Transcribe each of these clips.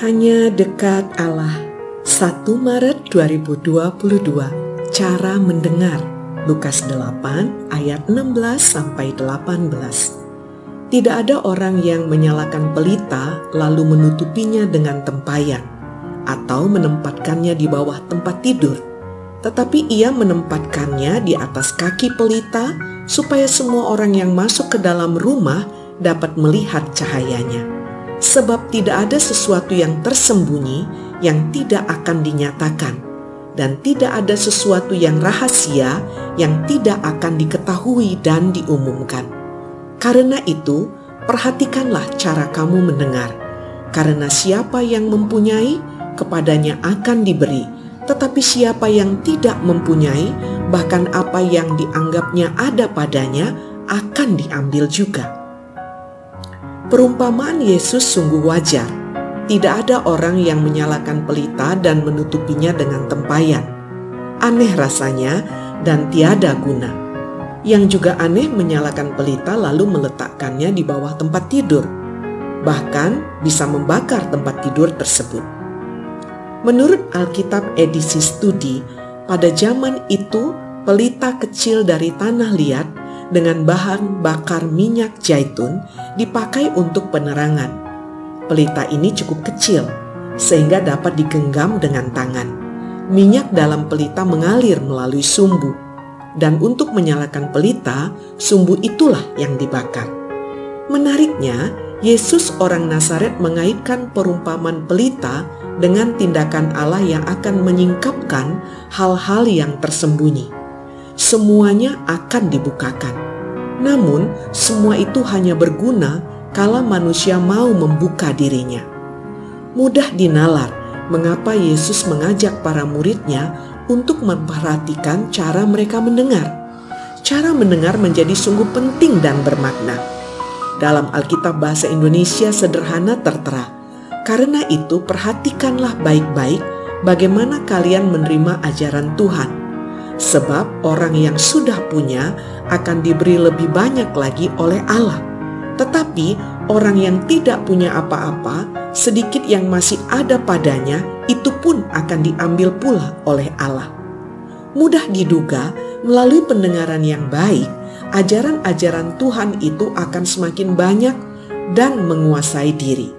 Hanya dekat Allah. 1 Maret 2022 Cara mendengar. Lukas 8 ayat 16 sampai 18 Tidak ada orang yang menyalakan pelita lalu menutupinya dengan tempayan. Atau menempatkannya di bawah tempat tidur. Tetapi ia menempatkannya di atas kaki pelita supaya semua orang yang masuk ke dalam rumah dapat melihat cahayanya sebab tidak ada sesuatu yang tersembunyi yang tidak akan dinyatakan, dan tidak ada sesuatu yang rahasia yang tidak akan diketahui dan diumumkan. Karena itu, perhatikanlah cara kamu mendengar, karena siapa yang mempunyai, kepadanya akan diberi, tetapi siapa yang tidak mempunyai, bahkan apa yang dianggapnya ada padanya, akan diambil juga. Perumpamaan Yesus sungguh wajar. Tidak ada orang yang menyalakan pelita dan menutupinya dengan tempayan. Aneh rasanya dan tiada guna. Yang juga aneh menyalakan pelita lalu meletakkannya di bawah tempat tidur. Bahkan bisa membakar tempat tidur tersebut. Menurut Alkitab edisi studi, pada zaman itu pelita kecil dari tanah liat dengan bahan bakar minyak zaitun dipakai untuk penerangan. Pelita ini cukup kecil sehingga dapat digenggam dengan tangan. Minyak dalam pelita mengalir melalui sumbu dan untuk menyalakan pelita, sumbu itulah yang dibakar. Menariknya, Yesus orang Nazaret mengaitkan perumpamaan pelita dengan tindakan Allah yang akan menyingkapkan hal-hal yang tersembunyi semuanya akan dibukakan. Namun, semua itu hanya berguna kalau manusia mau membuka dirinya. Mudah dinalar mengapa Yesus mengajak para muridnya untuk memperhatikan cara mereka mendengar. Cara mendengar menjadi sungguh penting dan bermakna. Dalam Alkitab Bahasa Indonesia sederhana tertera, karena itu perhatikanlah baik-baik bagaimana kalian menerima ajaran Tuhan sebab orang yang sudah punya akan diberi lebih banyak lagi oleh Allah. Tetapi orang yang tidak punya apa-apa, sedikit yang masih ada padanya, itu pun akan diambil pula oleh Allah. Mudah diduga, melalui pendengaran yang baik, ajaran-ajaran Tuhan itu akan semakin banyak dan menguasai diri.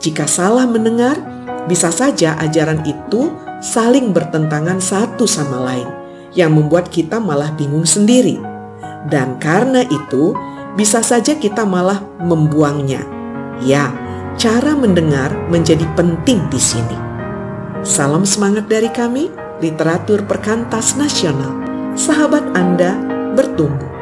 Jika salah mendengar, bisa saja ajaran itu saling bertentangan satu sama lain yang membuat kita malah bingung sendiri. Dan karena itu, bisa saja kita malah membuangnya. Ya, cara mendengar menjadi penting di sini. Salam semangat dari kami, Literatur Perkantas Nasional. Sahabat Anda bertumbuh.